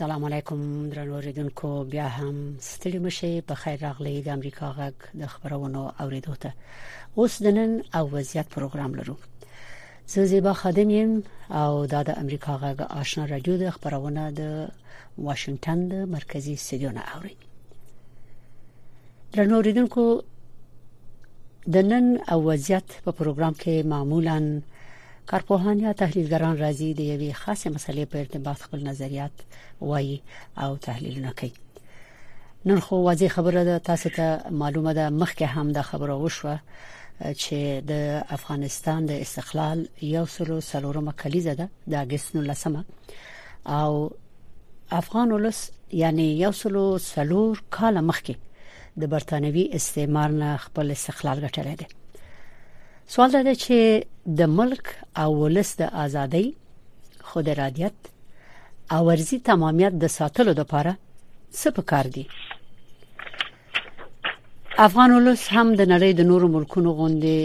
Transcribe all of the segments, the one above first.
السلام علیکم درنو ریدونکو بیا هم ستړي مشه په خیر راغلی د امریکا غږ د خبرونو اوریدو ته اوس د نن او وضعیت پروګرام لرو زه زیبا خادم یم او دا د امریکا غږ آشنا رادیو د خبرونه د واشنگټن د مرکزی استودیو نه اوري درنو ریدونکو د نن او وضعیت په پروګرام کې معمولاً کارپوهان یا تحلیلګران راځي د یوې خاصې مسلې په ارتباط خپل نظریات وایي او تحلیلونه کوي نن خو واضح خبره ده تاسو ته معلومه ده مخکې هم دا خبره وشوه چې د افغانستان د استقلال یو سلو سلورمه کلیزه ده د اگست 19 او افغان ولس یعنی یو سلو سلور کال مخکې د برتانوي استعمار نه خپل استقلال ګټلی دی سوال دا دی چې د ملک او ولس د ازادۍ خود ارادیت او ورزي تمامیت د ساتلو لپاره څه پکار دي افغان ولس هم د نړۍ د نورو ملکونو غوندې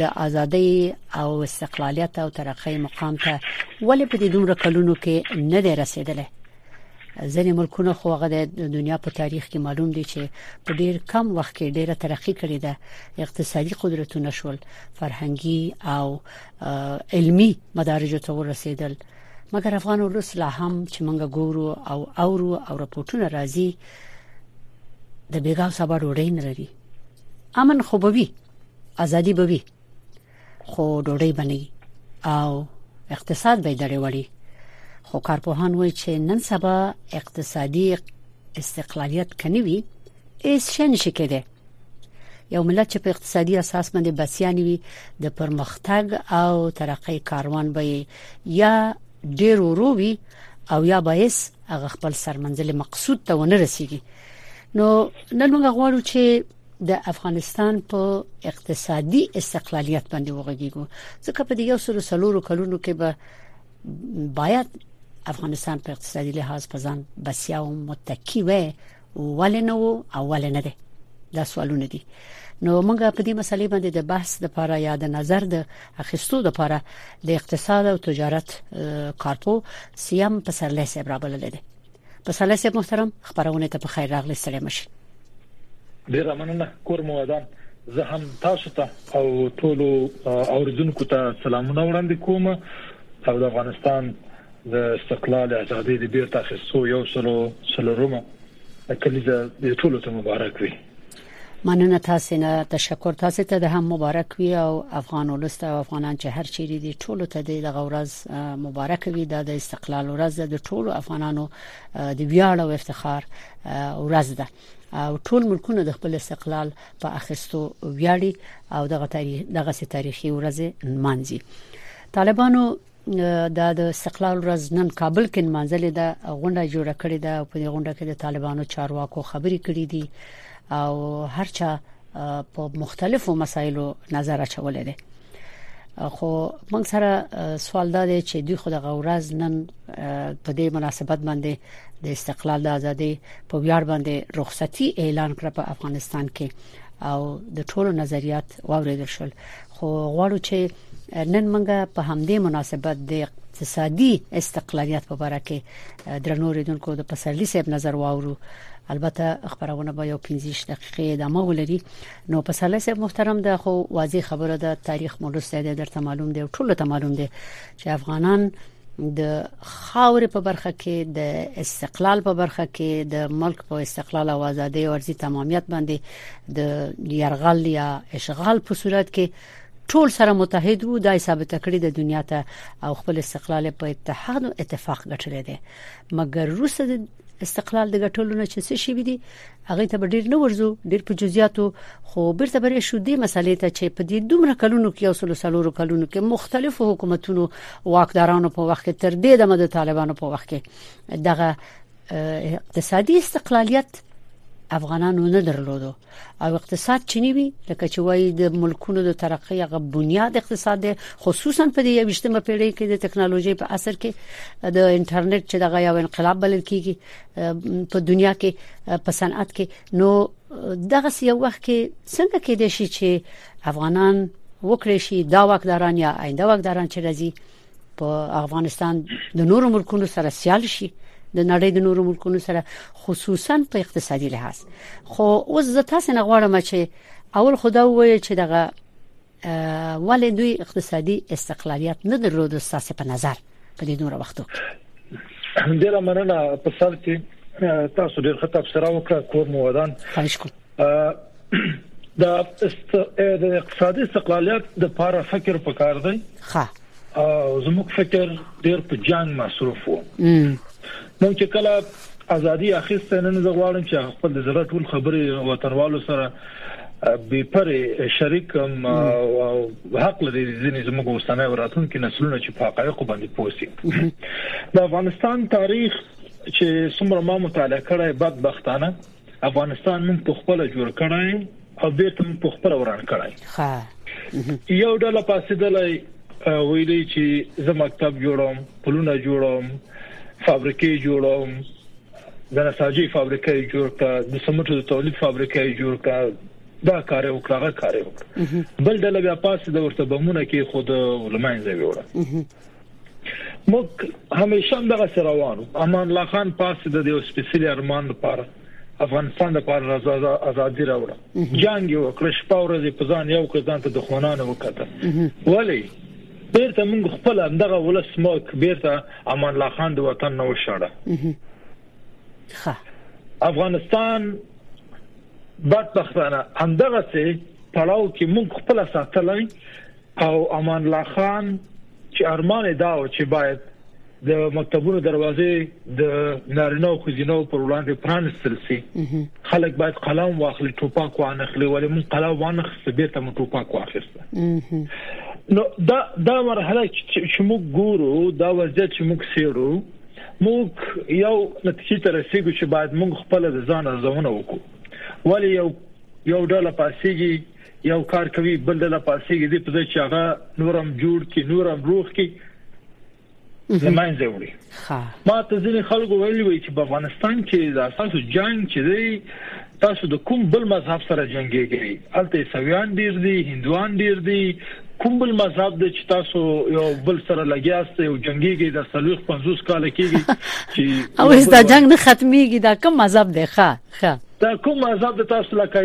د ازادۍ او استقلالیت او ترقۍ مقام ته ولې په دې دومره کلونو کې نه دی رسیدلی ځینې ملکونه خو هغه د دنیا په تاریخ کې معلوم دي چې په ډیر کم وخت کې ډیره ترقی کړې ده اقتصادي قدرتونه شول فرهنګي او علمی مدارج ته ورسېدل مګر افغان ولس لا هم چې موږ ګورو او اورو او راپورټونه راځي د بیګاو سبا ډوډۍ نه لري امن خو به وي ازادي به وي خو ډوډۍ بني او اقتصاد به دړې وړي خو کارپوهان وایي چې نن سبا اقتصادي استقلالیت کني وي هیڅ شي نشي کېدای یو ملت چې په اقتصادي اساس باندې بسیان وي د پرمختګ او ترقۍ کاروان به یا ډیر ورو وي او یا به یې هغه خپل سرمنزل مقصود ته ونه رسیږي نو نن موږ غواړو چې د افغانستان په اقتصادي استقلالیت باندې وغږیږو ځکه په دې یو سلو سلورو کلونو کې به باید افغانستان په اقتصادي لحاظ په ځان بسیا او متکی وي ولې نه وو او ولې نه دی دا سوالونه دي نو موږ په دې مسلې باندې د بحث لپاره یا د نظر د اخیستو لپاره د اقتصاد او تجارت کارپو سیام پسرلی صاحب را بلل دي پسرلی صاحب محترم خبرونه ته په خیر راغلی ستړي مشي ډیر مننه کور مو ودان زه هم تاسو ته او ټولو اوریدونکو ته سلامونه وړاندې کوم او د افغانستان د استقلال ازادۍ د بیرته اخیستو یو سلو څلورمه کلیزه د ټولو ته مبارک وي مننه تاسو نه تشکر تاسو ته د هم مبارک وي او افغان ولست او افغانان چې هر چیرې دي ټول ته د دغه ورځ مبارک وي دا د استقلال ورځ ده د ټولو افغانانو د ویاړ او افتخار ورځ ده او ټول ملکونه د خپل استقلال په اخستو ویاړي او دغه تاریخ دغه تاریخي ورځ مانځي طالبانو د استقلال ورځ نن کابل کې منځلې ده غونډه جوړه کړې ده په دې غونډه کې د طالبانو چارواکو خبرې کړې دي او هرچا په مختلفو مسایلو نظر اچولې ده خو موږ سره سوال دا دی چې دوی خو د غورز نن په دې مناسبت باندې د استقلال د ازادي په ویاړ باندې رخصتي اعلان کړ په افغانستان کې او د ټولو نظریات واوریدل شول خو غواړو چې نن موږ په همدې مناسبت د اقتصادي استقلالیت په اړه کې درنو ریدونکو د پسرلی صاحب نظر واورو البته خبرونه به یو 15 دقیقې ادامه ولري نو په سلسله محترم د خو واضح خبره ده تاریخ مولسته ده درته معلوم دی ټول ته معلوم دی چې افغانان د خاور په برخه کې د استقلال په برخه کې د ملک په استقلال او ازادي او ارزي تمامیت باندې د يرغل یا اشغال په صورت کې ټول سره متحد وو دای ثابت کړی د دنیا ته او خپل استقلال په اتحاد او اتفاق غټلې دي مګر روس استقلال د ګټلو نه چې څه شي وي دي هغه ته ډیر نه ورزو ډیر په جزئیاتو خو بیرته برې شو دې مسلې ته چې په دې دومره کلونو کې او سلو سلورو کلونو کې مختلفو حکومتونو واکدارانو په وخت کې تر دې د مد طالبانو په وخت کې دغه اقتصادي استقلالیت افغانانو نه درلودو او اقتصاد چنی وي لکه چې وایي د ملکونو د ترقۍ هغه بنیاد اقتصاد دی خصوصا په دې 21مه پیړۍ کې د ټکنالوژي په عصر کې د انټرنیټ چې دغه یو انقلاب بلل کیږي په دنیا کې په صنعت کې نو دغه یو وخت کې څنګه کې دي شي چې افغانان وکړي شي دا واکداران یا آینده واکداران چې راځي په افغانستان د نورو ملکونو سره سیال شي د نړۍ د نورو ملکونو سره خصوصا په اقتصادي لحاظ خو اوس زه تاسو نه غواړم چې اول خدا وایي چې دغه ولې دوی اقتصادي استقلالیت نه درلود ساسه په نظر په دې نور وختو ډیره مننه په سر کې تاسو ډیر ښه تفسیر وکړه کور مو ودان خواهش کوم د اقتصادي استقلالیت د لپاره فکر پکار دی ښه او زموږ فکر ډیر په جنگ مصروف وو مونږ چې کله ازادي اخیسته نن زه غواړم چې خپل د زړه ټول خبرې وطنوالو سره به پر شریکم او حق لري ځینې زموږ اوسنۍ وراتونکو نسلونه چې په حقایقو باندې پوسي د افغانستان تاریخ چې څومره ما مطالعه کړی بدبختانه افغانستان موږ په خپله جوړ کړی او بیرته موږ په خپله وران کړی. ښه. یو ډله پاسیدلی ویلی چې زه مکتب جوړوم، پلونه جوړوم، فابریکې جوړوم، د نساجۍ فابریکه یې جوړ کړه، د سمټو د تولید فابریکه یې جوړ کړه، دا کار یې وکړه، هغه کار یې وکړه. بل ډله بیا پاسیده ورته بمونه کېښوده، له منځه یې یوړه. موږ همیشه دغه سره روانو امان الله خان پاس د یو سپیشل ارمان لپاره افغانستان د پاره رضا ازادي راوړه جنگ یو کړ شپه ورځې په ځان یو کړ ځان ته دښمنانو وکړه ولی بیرته موږ خپل دغه ولس موږ بیرته امان الله خان د وطن نو شړه افغانستان بدبختانه همدغه سي پړاو کې موږ خپل ساتلای او امان الله خان چې ارمان یې دا و چې باید د مکتبونو دروازې د نارینه او ښځینه پر وړاندې پرانستل شي خلک باید قلم واخلي ټوپک وانخلي ولې مون قلم وانخسته به ته مو ټوپک واخیسته نو دا دا مرحله چې موږ ګورو دا وضعیت چې موږ سیرو موږ یو نتیجه ته رسیدو چې باید موږ خپل ځان ارزونه وکړو ولې یو یو ډول پاسيږي یو کار کوي بل ډله پاسېږي دې په ځای چې هغه نور هم جوړ کړي نور هم روغ کړي لمنځه وړي ما ته ځینې خلکو ویلي وي چې په افغانستان کې د اساسو جنگ چې دی تاسو د کوم بل مذهب سره جنگيږئ الته سویان ډیر دي هندوان ډیر دي کوم بل مذهب د چې تاسو یو بل سره لګیاست یو جنگيږي د سلوخ 50 کال کېږي چې او دا جنگ نه ختميږي دا کوم مذهب دی ښه ښه دا کوم مذهب تاسو لکه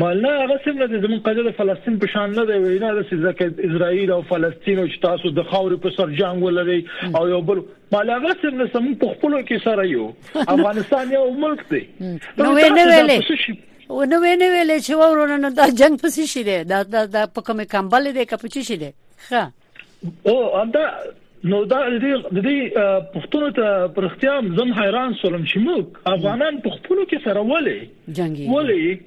مالنه هغه څنګه دی زمون قضیه د فلسطین په شان نه دی وینا د ځکه اسرائیل او فلسطین او تاسو د خاورې په سر جنگ ولري او یو بل مالنه هغه څنګه سم په خپل کې سره یو افغانستان یو ملک دی نو ویلې ویلې و نو ویلې ویلې چې ورونه دا جنگ پسې شي دی دا دا په کومه کمبل دی کپچی شي دی ښه او دا نو دا د دې پښتون ته پرختیا زم حیران سولم چې موږ افغانان په خپل کې سره ولې جنگي ولې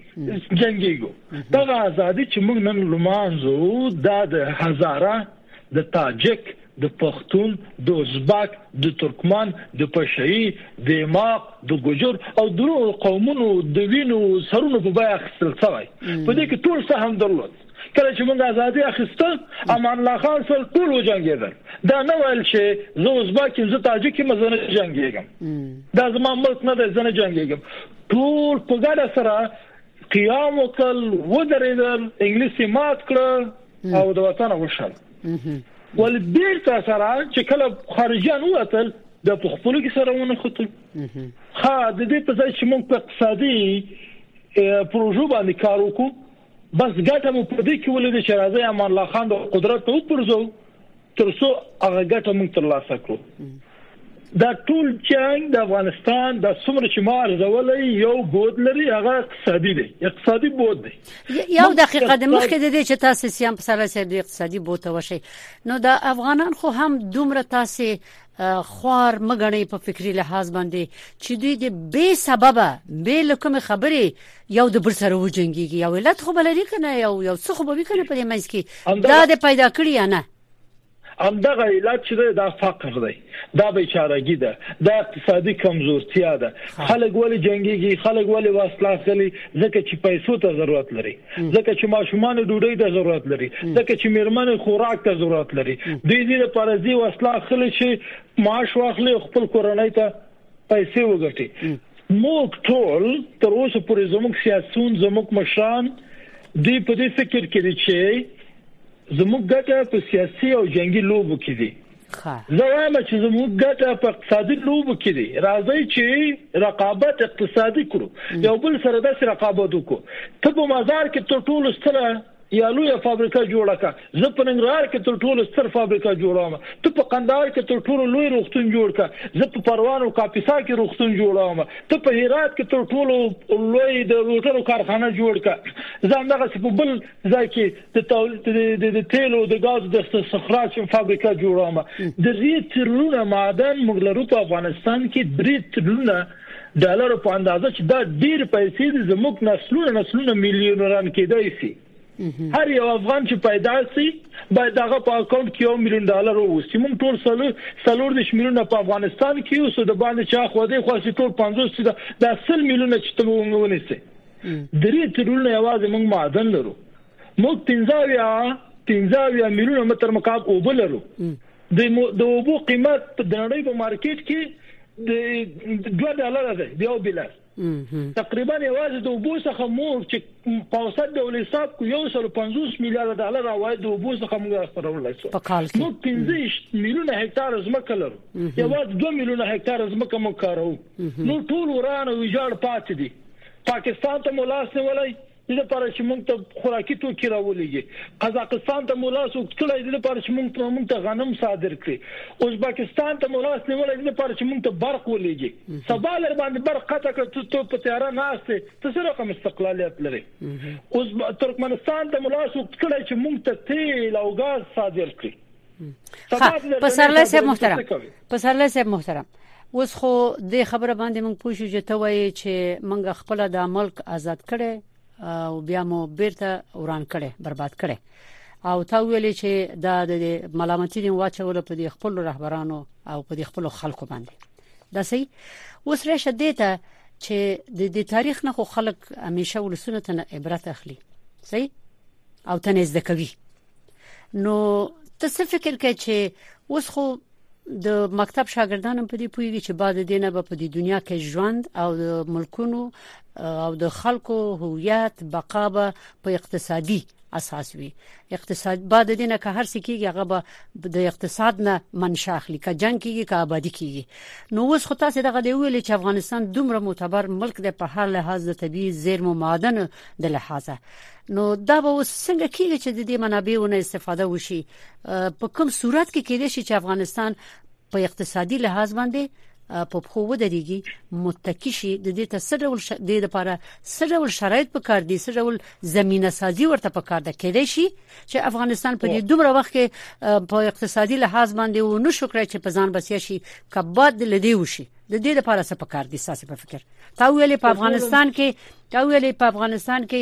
جنگيګو دا ازادي چې موږ نن لمانځو دا د هزاره د تاجک د پښتون د ازبک د ترکمان د پشهي د ماق د ګجر او د قومونو د وینو سرونو په بیا خپل څوي په دې کې ټول سهم درلود کله چې موږ ازادي اخیسته امان الله خان سره ټول وجنګیدل دا نه ویل چې زه ازبک یم زه تاجک یم زه نه جنګیږم دا زما ملک نه دی زه نه جنګیږم ټول په ګډه سره قیام وکړ ودرېدل انګلیسي مات کړ او د وطن وشل ول بیرته سره چې کله خارجيان وتل د خپل کې سره ونه خطر ها د دې په ځای چې موږ په اقتصادي پروژو باندې کار وکړو بس ګټه مو په دې کې ولیده چې راځي امان الله خان د قدرت ته وپرځو ترڅو هغه ګټه موږ ترلاسه کړو دا ټول جنگ د افغانستان د څومره چې ما ارزولې یو بود لري هغه اقتصادي دی اقتصادي بود دی یو دقیقه د مخکې د دې چې تاسو سیام په سره سره د اقتصادي بود وشي نو د افغانان خو هم دومره تاسو خوار مګنې په فکری لحاظ باندې چې دوی د بے سببه بے لکم خبرې یو د بل سره وجنګیږي یو علت خو بلري کنه یو یو څه خو به وی کنه په دې منځ کې دا د پیدا کړی یا نه همدغه علت چې دا فقر دی دا بیچارهګي ده دا اقتصادي کمزورتیا ده خلک ولې جنگيږي خلک ولې واسطه اخلي ځکه چې پیسو ته ضرورت لري ځکه چې ماشومان ډوډۍ ته ضرورت لري ځکه چې میرمن خوراک ته ضرورت لري دوی دې لپاره ځي واسطه اخلي چې معاش واخلي خپل کورنۍ ته پیسې وګټي موږ ټول تر اوسه پورې زموږ سیاسيون زموږ مشران دوی په دې فکر کې دي چې زموږ ګټه په سیاسي او جنگي لوبو کې دي زه وایم چې زموږ ګټه په اقتصادي لوبو کې دي راځي چې رقابت اقتصادي کړو یو بل سره داسې رقابت وکړو ته په بازار کې تر ټولو ستره یا لوی فابریکه جوړه کا زه په ننګرهار کې تر ټولو ستر فابریکه جوړوم ته په قندهار کې تر ټولو لوی روغتون جوړ کا زه په پروان او کاپیسا کې روغتون جوړوم ته په هرات کې تر ټولو لوی د روټرو کارخانه جوړ کا زه همدغه په بل ځای کې د د تیلو د غاز د استخراج فابریکه جوړوم د ریت رونه معدن موږ لرو په افغانستان کې درې ترونه ډالرو په اندازه چې دا ډیر پیسې دي زموږ نسلونه نسلونه میلیونران کېدای شي هر یو افغان چې پیدا شي باید هغه په اکاونټ کې یو میلیون ډالر ووسي موږ ټول سلو سلور دیش میلیونه په افغانستان کې یو سو د باندې چا خو دې خو سي ټول 50 سي دا سل میلیونه چې ته وونګونی سي درې ترونه یوازې موږ معدن لرو موږ 15 15 میلیونه متر مکعب اوبه لرو د د اوبو قیمت په نړۍ په مارکیټ کې د 2 ډالر دی د یو بلر تقریبا یوازې د اوبو څخه مو چې په اوسط ډول حساب کو یو سل 50 میلیارډ ډالر عواید د اوبو څخه موږ خپرولای شو نو 15 میلیونه هکتار ځمکه لرو یوازې 2 میلیونه هکتار ځمکه مو کارو نو ټول ورانه ویجاړ پاتې دي پاکستان ته مولاس نه ولای دې لپاره چې موږ ته خوراکي توکي راولېږي قزاقستان ته مو لاس اوږد کړی دې لپاره چې موږ موږ ته غنم صادر کړي ازبکستان ته مو لاس نیولای دې لپاره چې موږ ته برق ولېږي سبا لر باندې برق قطع کړ ته په تیاره ناشته ته سره کوم استقلالیت لري اوس ترکمنستان ته مو لاس اوږد کړی چې موږ ته تیل او غاز صادر کړي په سرله صاحب محترم په سرله صاحب محترم اوس خو د خبره باندې موږ پوښیو چې ته وایې چې موږ خپل د ملک آزاد کړي او بیا مو بیرته وران کړي برباد کړي او تا ویلې چې دا د ملامتین واچول په دې خپل رهبرانو او په دې خپل خلکو باندې دا سي اوس راشه دیته چې د دې تاریخ نه خو خلک همیشه ولسونه ته عبرت اخلي سي او تنه زده کوي نو ته څه فکر کوي چې اوس خو د مکتب شاګردان په دې پوهیږي چې بعد دینه به په دې دنیا کې ژوند او ملکونو او د خلکو هویت بقا به په اقتصادي اساس وي اقتصاد بعد دینه که هر څه کیږي هغه به د اقتصاد نه منشا اخلي که جنگ کیږي که آبادی کیږي نو اوس خو تاسو دغه دی ویل چې افغانستان دومره معتبر ملک دی په هر لحاظ د طبي زیرمو معادن د لحاظه نو دا به اوس څنګه کیږي چې د دې منابعو نه استفاده وشي په کوم صورت کې کېدې شي چې افغانستان په اقتصادي لحاظ باندې په خو ودرېږي متکی شي د دې ته څه ډول ش... د لپاره څه ډول شرایط په کار دي څه ډول زمينه سازي ورته په کار ده کېدای شي چې افغانستان په دې دومره وخت کې په اقتصادي لحاظ باندې و نه شو کړای چې په ځان بسیا شي کباد لدی وشي د دې لپاره څه پکار دي ساسي په فکر تا ویلې په افغانستان کې تا ویلې په افغانستان کې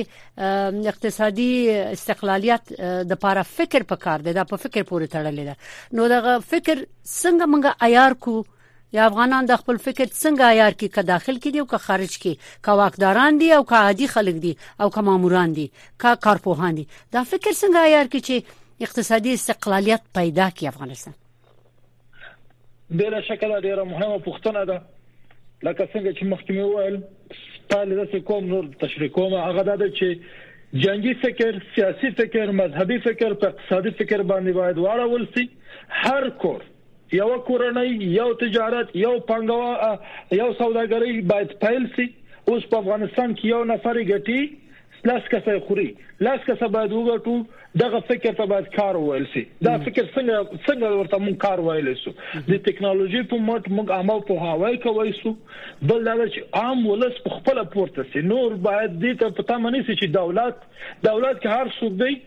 اقتصادي استقلالیت د لپاره فکر پکار دی دا په فکر پورې تړلې ده نو دا فکر څنګه موږ عیار کو یا افغانان د خپل فکر څنګه عیار کی که داخل کې دی او که خارج کې که واکداران دي او که عادي خلک دي او که ماموران دي که کارپوهان دي دا فکر څنګه عیار کی چې اقتصادي استقلالیت پیدا کی افغانستان بلا شک دا ډیره مهمه پوښتنه ده لکه څنګه چې مخکې مې وویل پایله داسې کوم نور تشریح کوم هغه دا ده چې جنگي فکر سیاسي فکر مذهبي فکر په اقتصادي فکر باندې باید واړول شي هر کور یو کورنۍ یو تجارت یو پنګوا یو سوداګري باید پیل شي اوس په افغانستان کې یو نفر ګټي لس کسه خوري لس کسه باید وګټو دغه فکر ته باید کار وویل شي دا فکر څنګه څنګه ورته مونږ کار ویل شو د ټکنالوژي په مټ مونږ عامه په هواي کوي شو بل دا چې عام ولس په خپل پورته سي نور باید دې ته پتا مني چې دولت دولت کې هر څوک دی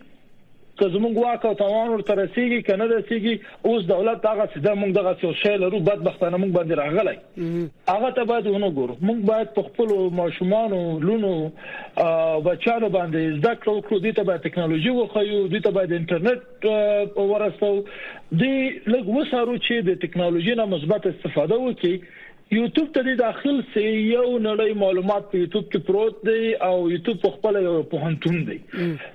که زمونږ واک او توان ورته رسیږي کنه رسیږي اوس دولت هغه سده مونږ دغه څه شی لرو بدبختانه مونږ باندې راغلی هغه ته باید ونه ګورو مونږ باید په خپل ماشومان لونو بچانو باندې زده کړو کړو دي ته باید ټکنالوژي وخیو دي ته باید انټرنیټ ورسو دي لږ وسارو چې د ټکنالوژي نه مثبت استفاده وکړي یوتوب ته دی داخل سې یو نړۍ معلومات په یوتوب کې پروت دی او یوتوب په خپل یو پوهنتون دی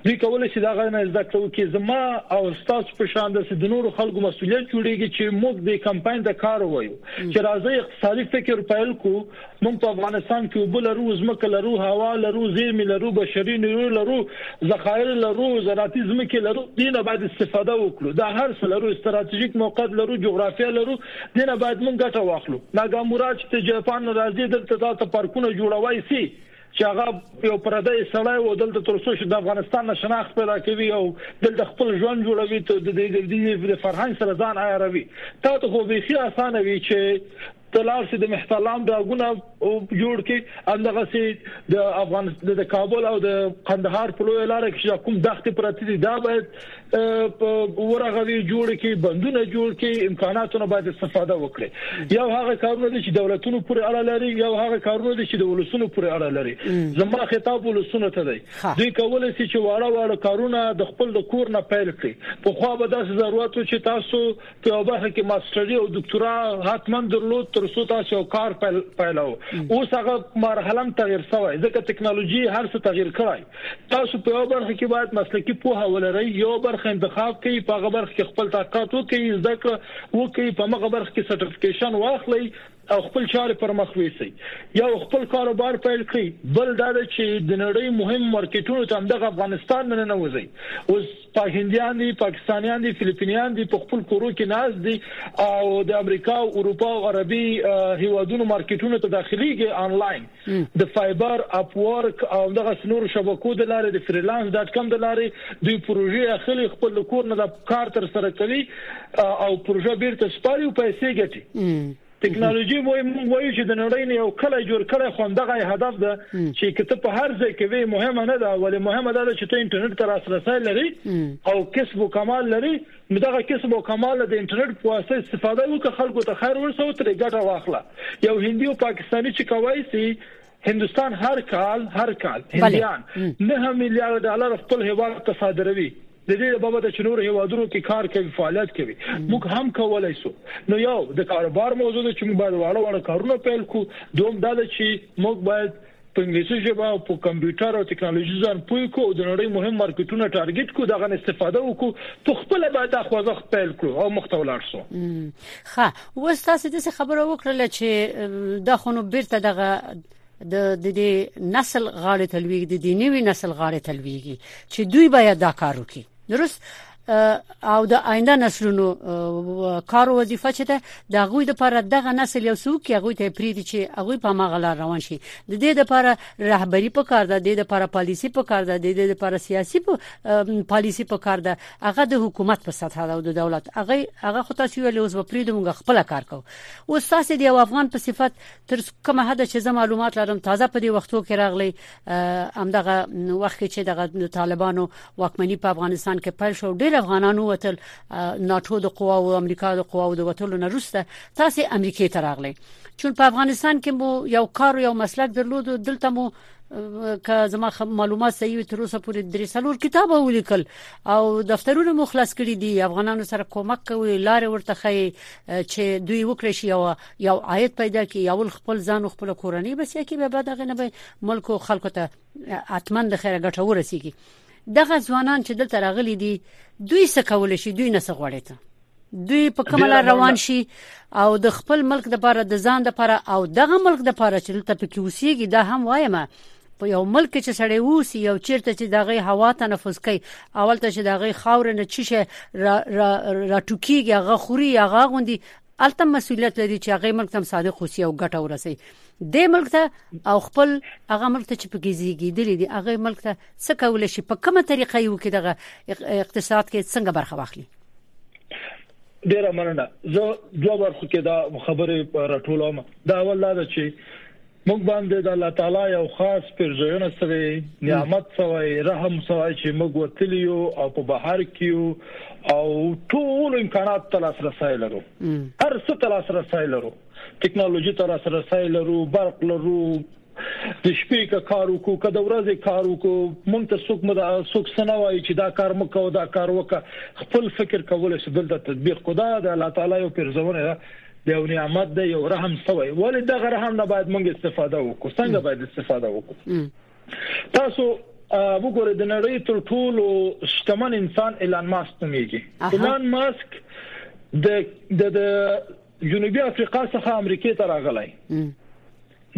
دوی کولای شي دا غنه زده کړو کې زما او تاسو په شان د نورو خلکو مسولیت جوړیږي چې موږ د کمپاین د کار وایو چې راځي اقتصادي فکر پیل کو موږ په افغانستان کې وبل لرو زمکه لرو هوا لرو زیرمې لرو بشري نیرو لرو ذخایر لرو زراعتي زمکه لرو دینه باید استفاده وکړو دا هر څه لرو ستراتیژیک موقعیت لرو جغرافیا لرو دینه باید مونږ ګټه واخلو ناګامورا چې ته جاپان نه راځي دلته دا ته پارکونه جوړوي سي چې هغه یو پردی سړی و دلته تر څو چې د افغانستان نه شناخت پیدا کوي او دلته خپل ژوند جوړوي ته د دې د فرهنګ سره ځان عیاروي تا ته خو به خي اسانه وي چې تلار سي د محتلام داګونه او جوړ کې اندغه سي د افغانستان د کابل او د قندهار په لوی لار کې کوم دخت پراتی دي دا باید ورغوي جوړ کې بندونه جوړ کې امکاناتونه باید استفاده وکړي یو هغه کارونه دي چې دولتونو پورې اړه لري یو هغه کارونه دي چې د ولسونو پورې اړه لري زما خطاب ولسونو ته دی دوی کولای شي چې واړه واړه کارونه د خپل د کور نه پیل کړي په خو به داسې ضرورت چې تاسو په یوه برخه کې ماستري او دکتورا حتما درلود تر څو تاسو یو کار پیلو اوس هغه مرحله هم تغیر شوی ځکه ټکنالوژي هر څه تغیر کړی تاسو په یوه برخه کې باید مسلکي پوهه ولرئ یو برخه انتخاب کړئ په هغه برخه کې خپل طاقت وکړئ زده کړه وکړئ په مغه برخه کې سرټیفیکیشن واخلئ او خپل چارې پر مخ ویسي یو خپل کاروبار پیل کړي بل دا ده چې د نړۍ مهم مارکیټونو ته هم دغه افغانستان نه ننوځي اوس په هندیان دي پاکستانیان دي فلیپینیان دي په خپل کورو کې ناز دي او د امریکا او اروپا او عربي هیوادونو مارکیټونو ته داخليږي انلاین د فایبر اپ ورک او دغه نور شبکو د لارې د فریلانس ډاټ کام د لارې دوی پروژې اخلي خپل کور نه د کار تر سره کوي او پروژه بیرته سپاري او پیسې ګټي ټکنالوژي وای موږ وایو چې د نړۍ نه یو کله جوړ کړي خو دغه هدف ده چې کته په هر ځای کې وي مهمه نه ده ولې مهمه ده چې ته انټرنیټ ته لاسرسي لري او کسب او کمال لري نو دغه کسب او کمال نه د انټرنټ په واسطه استفاده وکړه خلکو ته خیر ورسوه ترې ګټه واخله یو هندي او پاکستاني چې کوي سي هندستان هر کال هر کال هنديان 9 میلیارډ ډالر خپل هیواد ته صادروي د دې بابت چې نور هیوادونو کې کار کوي فعالیت کوي موږ هم کولای شو نو یو د کاروبار موضوع ده چې موږ باید واړه واړه کارونه پیل کړو دوم دا چې موږ باید په انګلیسي ژبه او په کمپیوټر او ټکنالوژي ځان پوه کو او د نړۍ مهم مارکیټونه ټارګټ کو دغه استفاده وکړو په خپل به دا خوځښت پیل کړو او مخته ولاړ شو ښه وس تاسو د خبرو وکړل چې دا خونو بیرته دغه د د دې نسل غاړې تلويږي د دې نوي نسل غاړې تلويږي چې دوی باید دا کار وکړي درست او د آینده نسلونو کار او وظیفه چې ده د غوی د پر دغه نسل یو څوک کې غوی ته پریدي چې غوی په مغه لار روان شي د دې د پر رهبری په کار ده د دې د پر پالیسی په کار ده د دې د پر سیاسي پالیسی په کار ده هغه د حکومت په سطح او د دولت هغه هغه خو تاسو ویل اوس به پریدو موږ خپل کار کوو او تاسو د یو افغان په صفت تر کومه حد چې زه معلومات لرم تازه په دې وختو کې راغلی همدغه وخت چې د طالبانو واکمني په افغانستان کې پیل شو ډېر افغانانو وتل ناتو د قواو او امریکا د قواو د وتلو نه روسته تاسو امریکای ته راغلي چون په افغانستان کې مو یو کار او یو مسلک درلود دلته مو که زما معلومات صحیح وي تر اوسه پورې درې څلور کتاب ولیکل او دفترونه مو خلاص کړي دي افغانانو سره کومک کوي لارې ورته خي چې دوی وکړي شي او یو عاید پیدا کی یو خپل ځان او خپل کورنۍ بس یکی به بعد غنه به ملک او خلکو ته اتمن د خیره ګټه ورسیږي دغه ځوانان چې دلته راغلي دي دوی څه کول شي دوی نه څه غوړي ته دوی په کومه لار روان شي او د خپل ملک د لپاره د ځان د لپاره او دغه ملک د لپاره چې دلته پکې اوسېږي دا هم وایم په یو ملک چې سړی اوسي یو چیرته چې دغه هوا تنفس کوي اول ته چې دغه خاور نه چی شي را, را, را ټوکیږي هغه خوري هغه غوندي الته مسولیت لري چې هغه ملک تم صادق اوسي او ګټه ورسي د ملک ته او خپل هغه ملک ته چې پکې زیږیدلی دی هغه ملک ته څه کول شي په کومه طریقه یو کې دغه اقتصاد کې څنګه برخه واخلي ډیره مننه زه دوه برخو کې دا خبره راټولوم دا اول دا چې موږ باندې د الله تعالی یو خاص پرځونه سوی نعمت سوی رحم سوی چې موږ وتلی یو او په بهر کې او ټول امکانات ته لاسرسي لرو هر څه ته لاسرسي لرو ټکنالوژي ته لاسرسي لرو برق لرو د شپې کا کار وکړو که د ورځې کار وکړو مونږ ته څوک مده څوک سنا وایي چې دا کار مکو دا کار وکړه خپل فکر کول چې دلته تطبیق خدا د الله تعالی یو پرځونه یو نعمت دی یو رحم سوی ولی دغه رحم نه باید موږ استفاده وکړو څنګه باید استفاده وکړو تاسو وګوره د نړۍ تر ټولو شتمن انسان ایلان ماسک نوميږي ایلان ماسک د د جنوبي افریقا څخه امریکای ته راغلی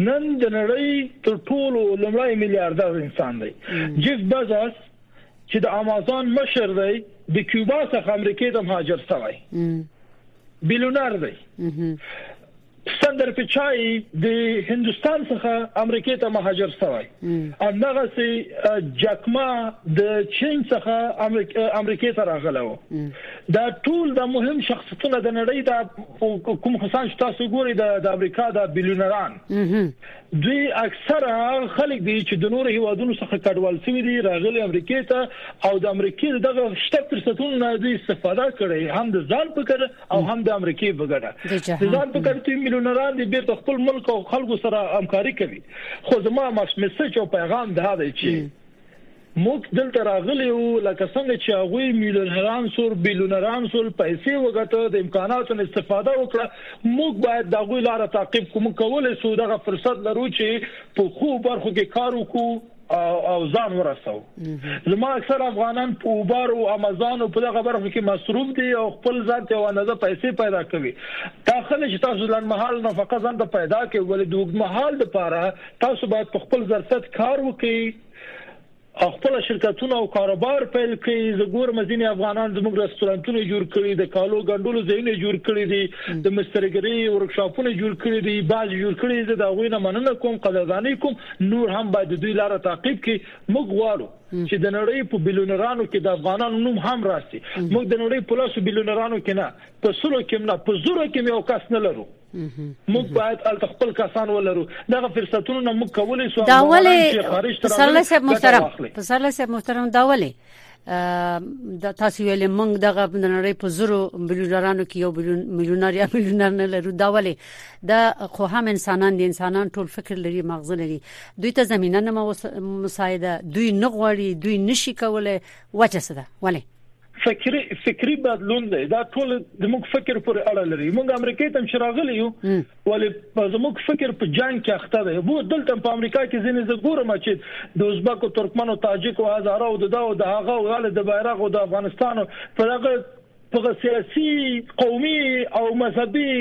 نن د نړۍ تر ټولو لومړی میلیارډر انسان دی جیف بزوس چې د امازون مشر دی د کیوبا څخه امریکا ته مهاجر شوی بیلونر دی سندر پچای د هندستان څخه امریکا ته مهاجر شوی همدغه سي جکما د چین څخه امریکا ته راغله و دا ټول د مهم شخصیتونو د نړۍ د کوم خصان چې تاسو ګوري د امریکا د بلیونران دوی اکثره خلک دي چې د نور هیوادونو څخه کډوال شوی دي راغلي امریکا ته او د امریکا دغه 70% نه دوی استفاده کړي هم د ځان په کړه او هم د امریکې په ګډه د ځان په کړتي ملیونران دي بیرته خپل ملک او خلکو سره همکاري کوي خو زما مسج او پیغام دا دی چې موږ دلته راغلي یو لکه څنګه چې هغه میلیونران سور بیلیونران سول پیسې وګټه د امکاناتو استفاده وکړه موږ باید دا غوي لار تعقیب کوم کولای سو دغه فرصت لرو چې په خو برخو کې کار وکړو او ځان ورسو زما اکثر افغانان په اوبر او امازون او په دغه برخو کې مصروف دي او خپل ځان ته ونده پیسې پیدا کوي داخله چې تاسو لن محل نه فقط ځان ته پیدا کوي ولې د وګ محل لپاره تاسو باید په خپل ظرفیت کار وکړئ خپل شرکتونه او کاروبار پیل کړي زګور مزینی افغانان زموږ رستورانتونه جوړ کړي د کالو غندلو ځایونه جوړ کړي دي د مسترګری ورکشاپونه جوړ کړي دي باز جوړ کړي دي دا غوینه مننه کوم قدردانی کوم نور هم باید دوی لاره تعقیب کړي موږ غواړو چې د نړۍ په بلیونرانو کې د افغانانو نوم هم راسي موږ د نړۍ په لاسو بلیونرانو کې نه په سلو کې نه په زورو کې یو کس نه لرو موږ باید الته خپل کسان ولرو دغه فرصتونه نه موږ کولای شو دا ولې پسرله صاحب محترم پسرله صاحب محترم دا ولې د تاسو ویلې موږ دغه د نړۍ په زرو ملیونرانو کې یو ملیونر یا ملیونر نه لرو دا ولې دا خو هم انسانان دي انسانان ټول فکر لري مغز لري دوی ته زمينه نه مساعده دوی نه غواړي دوی نشي کولای وجه څه ده ولې فکری فکری بدلون دی دا ټول زموږ فکر پر اړه لري موږ امریکای ته شراغلی یو ولې زموږ فکر په جنگ کې اخته دی وو دلته په امریکا کې ځینې زه ګورم چې د ازبکو ترکمنو تاجکو هزاره او د دا او د هغه او غل د بیرغ او د افغانستان په دغه په سیاسي قومي او مذهبي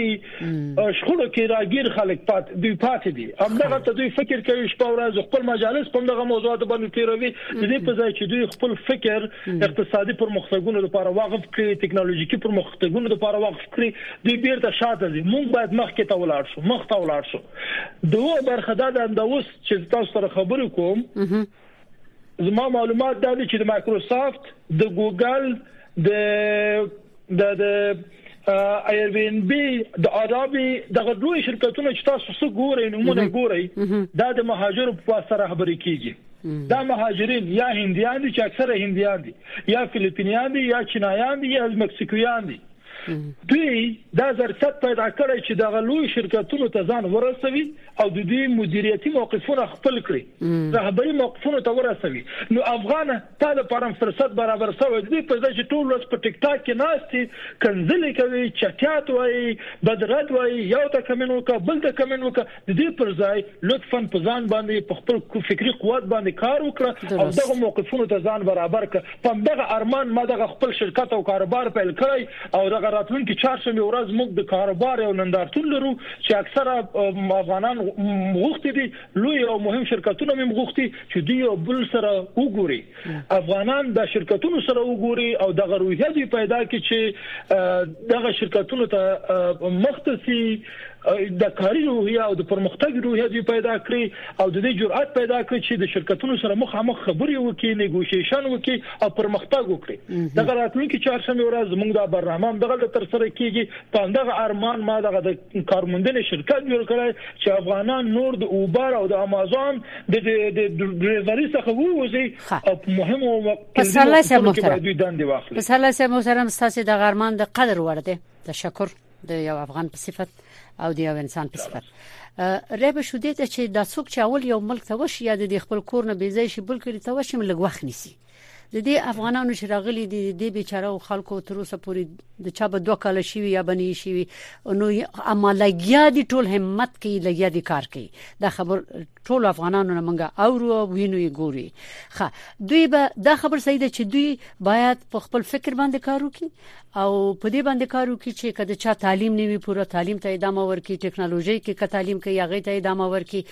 شخړو کې راګیر خلک پات دوی پاتې دي همدغه ته دوی فکر کوي شپه ورځ خپل مجالس په دغه موضوعات باندې تیروي د دې په ځای چې دوی خپل فکر اقتصادي پرمختګونو لپاره وقف کړي ټکنالوژیکي پرمختګونو لپاره وقف کړي دوی بیرته شاته دي موږ باید مخکې ته ولاړ شو مخ ته ولاړ شو دوه برخه دا د اندوس چې تاسو سره خبرې کوم زما معلومات دا دي چې د مایکروسافت د ګوګل د د د ایر بی ان بی د عربي دغه دوی شرکتونه چې تاسو څه ګورئ نمونه ګورئ دا د مهاجرو په واسطه رهبري کیږي دا مهاجرین یا هندیان دي چې اکثره هندیان دي یا فلیپینیان دي یا چینایان دي یا مکسیکویان دي دوی دا ظرفیت پیدا کړی چې دغه لوی شرکتونو ته ځان ورسوي او د دوی مدیریتي موقفونه خپل کړي رهبري موقفونو ته ورسوي نو افغان تا د پرم فرصت برابر شوی دی په ځای چې ټول ورځ په ټیک ټاک کې ناشتي کنځلې کوي چټیات وایي بد رد وایي یو ته کمن وکړه بل ته کمن وکړه د دې پر ځای لطفا په ځان باندې په خپل فکری قوت باندې کار وکړه او دغه موقفونو ته ځان برابر کړه په دغه ارمان ما دغه خپل شرکت او کاروبار پیل کړی او دغه راتلونکي چهارشنبه ورځ موږ د کاروبار یو نندارتون لرو چې اکثره افغانان مغوښتي دي لوی او مهم شرکتونه مې مغوښتي چې دوی یو بل سره وګوري افغانان د شرکتونو سره وګوري او د غروهیا دوی پیدا کړي چې دغه شرکتونو ته مختصي د کاري روحیه او د پرمختګ روحیه دوی پیدا کړي او د دې جرأت پیدا کړي چې د شرکتونو سره مخامخ خبرې وکړي نیګوشیشن وکړي او پرمختګ وکړي دغه راتلونکي چهارشنبه ورځ موږ دا برنامه دغه تر سره کیږي په همدغه ارمان ما دغه د کارموندنې شرکت جوړ کړی چې افغانان نور د اوبر او د امازون د د ډرایوري څخه ووزي او په مهمو پسرلی صاحب محترم پسرلی صاحب محترم ستاسو د غرمان د قدر وړ دی تشکر د یو افغان په صفت او د یو انسان په صفت رب شو دې ته چې د څوک چې اول یو ملک ته وشي یا د خپل کور نه بیزې شي بل کړي ته وشي ملګ وخت نیسی د دې افغانانو چې راغلي دي د بیچاره خلکو تر اوسه پورې د چا به دوه کال شي یا بنې شي نو اما لګیا دي ټول همت کې لګیا دي کار کوي دا خبر ټول افغانانو نه منګه او رو وینو یې ګوري خا دوی به دا خبر صحیح ده چې دوی باید په خپل فکر باندې کار وکړي او په دې باندې کار وکړي چې کله چا تعلیم نیوي پوره تعلیم ته ادامه ورکړي ټکنالوژي کې کتالیم کې یاغې ته ادامه ورکړي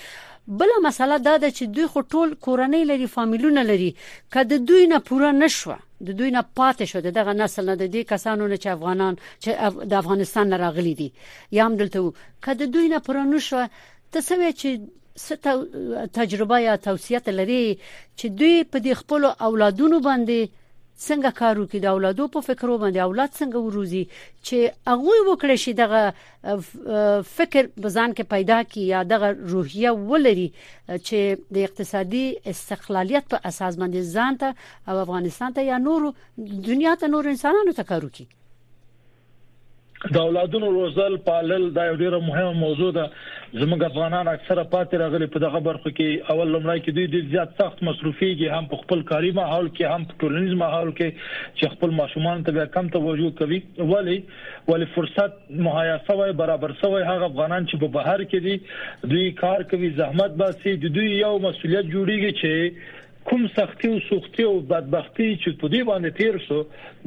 بله مسله دا ده چې دوی خو ټول کورنۍ لري فامیلونه لري که د دوی نه پوره نشو د دوی نه پاتې شو دغه نسل نه د دې کسانو نه چې افغانان چې د افغانستان راغلي دي یا هم دلته که د دوی نه پوره نشو ته سوي چې تجربه یا توصیه لري چې دوی په دې خپل اولادونو باندې څنګه کار وکړي د اولادو په فکرو باندې اولاد څنګه وروزي چې هغه وکړي شي دغه فکر په ځان کې پیدا کی یا دغه روحیه ولري چې د اقتصادي استقلالیت په اساس باندې ځان ته او افغانستان ته یا نور دنیا ته نور انسانانو ته کار وکړي د اولادونو روزل پالل دا یو ډیره مهمه موضوع ده زموږ افغانان اکثره پاتې راغلي په دغه برخه کې اول لمړی کې دوی د زیات سخت مصرفيږي هم په خپل کاري ماحول کې هم په ټولنیز ماحول کې چې خپل ماشومان ته کم توجه کوي ولی ولی فرصت مهیا شوی برابر شوی هغه افغانان چې په بهر کې دي دوی کار کوي زحمت باسي د دوی یو مسولیت جوړیږي چې کوم سختي او سختي او بدبختی چې په دې باندې تیر شو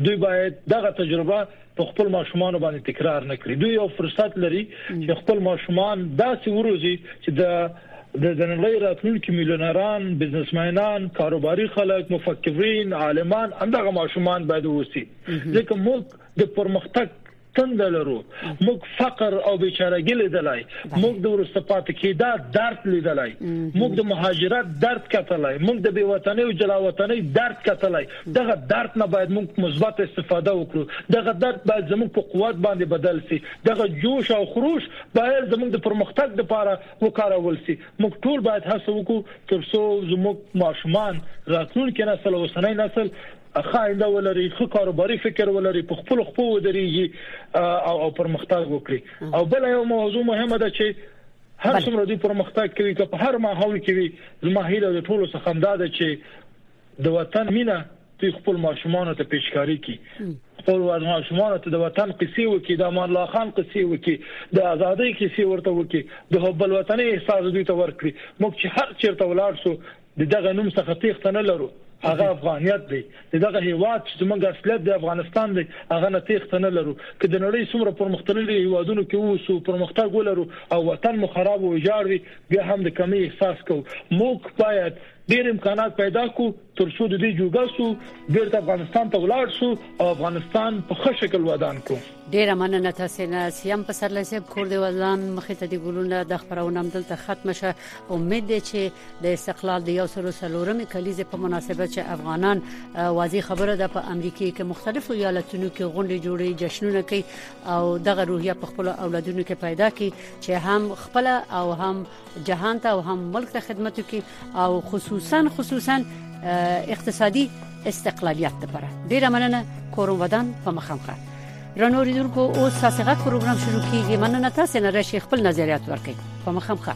دوی باید دغه تجربه په خپل ماشومان باندې تکرار نه کړي دوی یو فرصت لري چې خپل ماشومان داسې وروزي چې د د ځنړۍ راتلونکي میلیونران بزنسمنان کاروباري خلک مفکرین عالمان اندغه ماشومان باید وسی ځکه موږ د پرمختګ تنده لرو موږ فقر او بیچارهګي لیدلای موږ د ورسته پاتې کېدا درد لیدلای موږ د مهاجرت درد کتلای موږ د بیوطنۍ او جلاوطنۍ درد کتلای دغه درد نه باید موږ مثبت استفاده وکړو دغه درد باید زموږ په قوت باندې بدل سي دغه جوش او خروش باید زموږ د پرمختګ لپاره وکارول سي موږ ټول باید هڅه وکړو ترڅو زموږ ماشومان راتلونکي نسل او اوسنۍ نسل ښه آینده ولري ښه کاروباري فکر ولري په خپل خپل ودرېږي او پرمختګ وکړي او بل یو موضوع مهمه ده چې هر څومره دوی پرمختګ کوي که په هر ماحول کې وي زما هیله د ټولو څخه همدا ده چې د وطن مینه دوی خپل ماشومان ته پیشکاری کوي خپل ماشومان ته د وطن قصې وکي د امان الله خان قصې وکي د ازادۍ قصې ورته وکي د حب الوطني احساس دوی ته ورکړي موږ چې هر چیرته ولاړ شو د دغه نوم څخه تېښته نه لرو، هغه افغانیت دی. د دغه هېواد چې زموږ اصلیت دی افغانستان دی، هغه نه تېښته نه لرو. که د نړۍ څومره پرمختللیو هېوادونو کې واوسو، پرمختګ ولرو او وطن مو خراب او ویجاړ وي، بیا هم د کمۍ احساس کوو. موږ باید ډېر امکانات پیدا کړو، تر څو د دې جوګه شو، بېرته افغانستان ته ولاړ شو او افغانستان په ښه شکل ودان کړو. ډیره مننه تاسو نه سیم پسرلی صاحب کور دی ودان مخې ته دی ګلونه د خبرونه هم دلته ختم شه امید دی چې د استقلال د یو سلو سلورمې کلیزې په مناسبت چې افغانان واضح خبره ده په امریکا کې مختلفو ایالتونو کې غونډې جوړې جشنونه کوي او دغه روحیه په خپل اولادونو کې پیدا کړي چې هم خپل او هم جهان ته او هم ملک ته خدمت وکړي او خصوصا خصوصا اقتصادي استقلالیت لپاره ډیره مننه کوروم ودان په مخامخه رنو ریدونکو او ساسغه پروګرام شروع کیږي مننه تاسو نه راشي خپل نظریات ورکړئ په مخامخه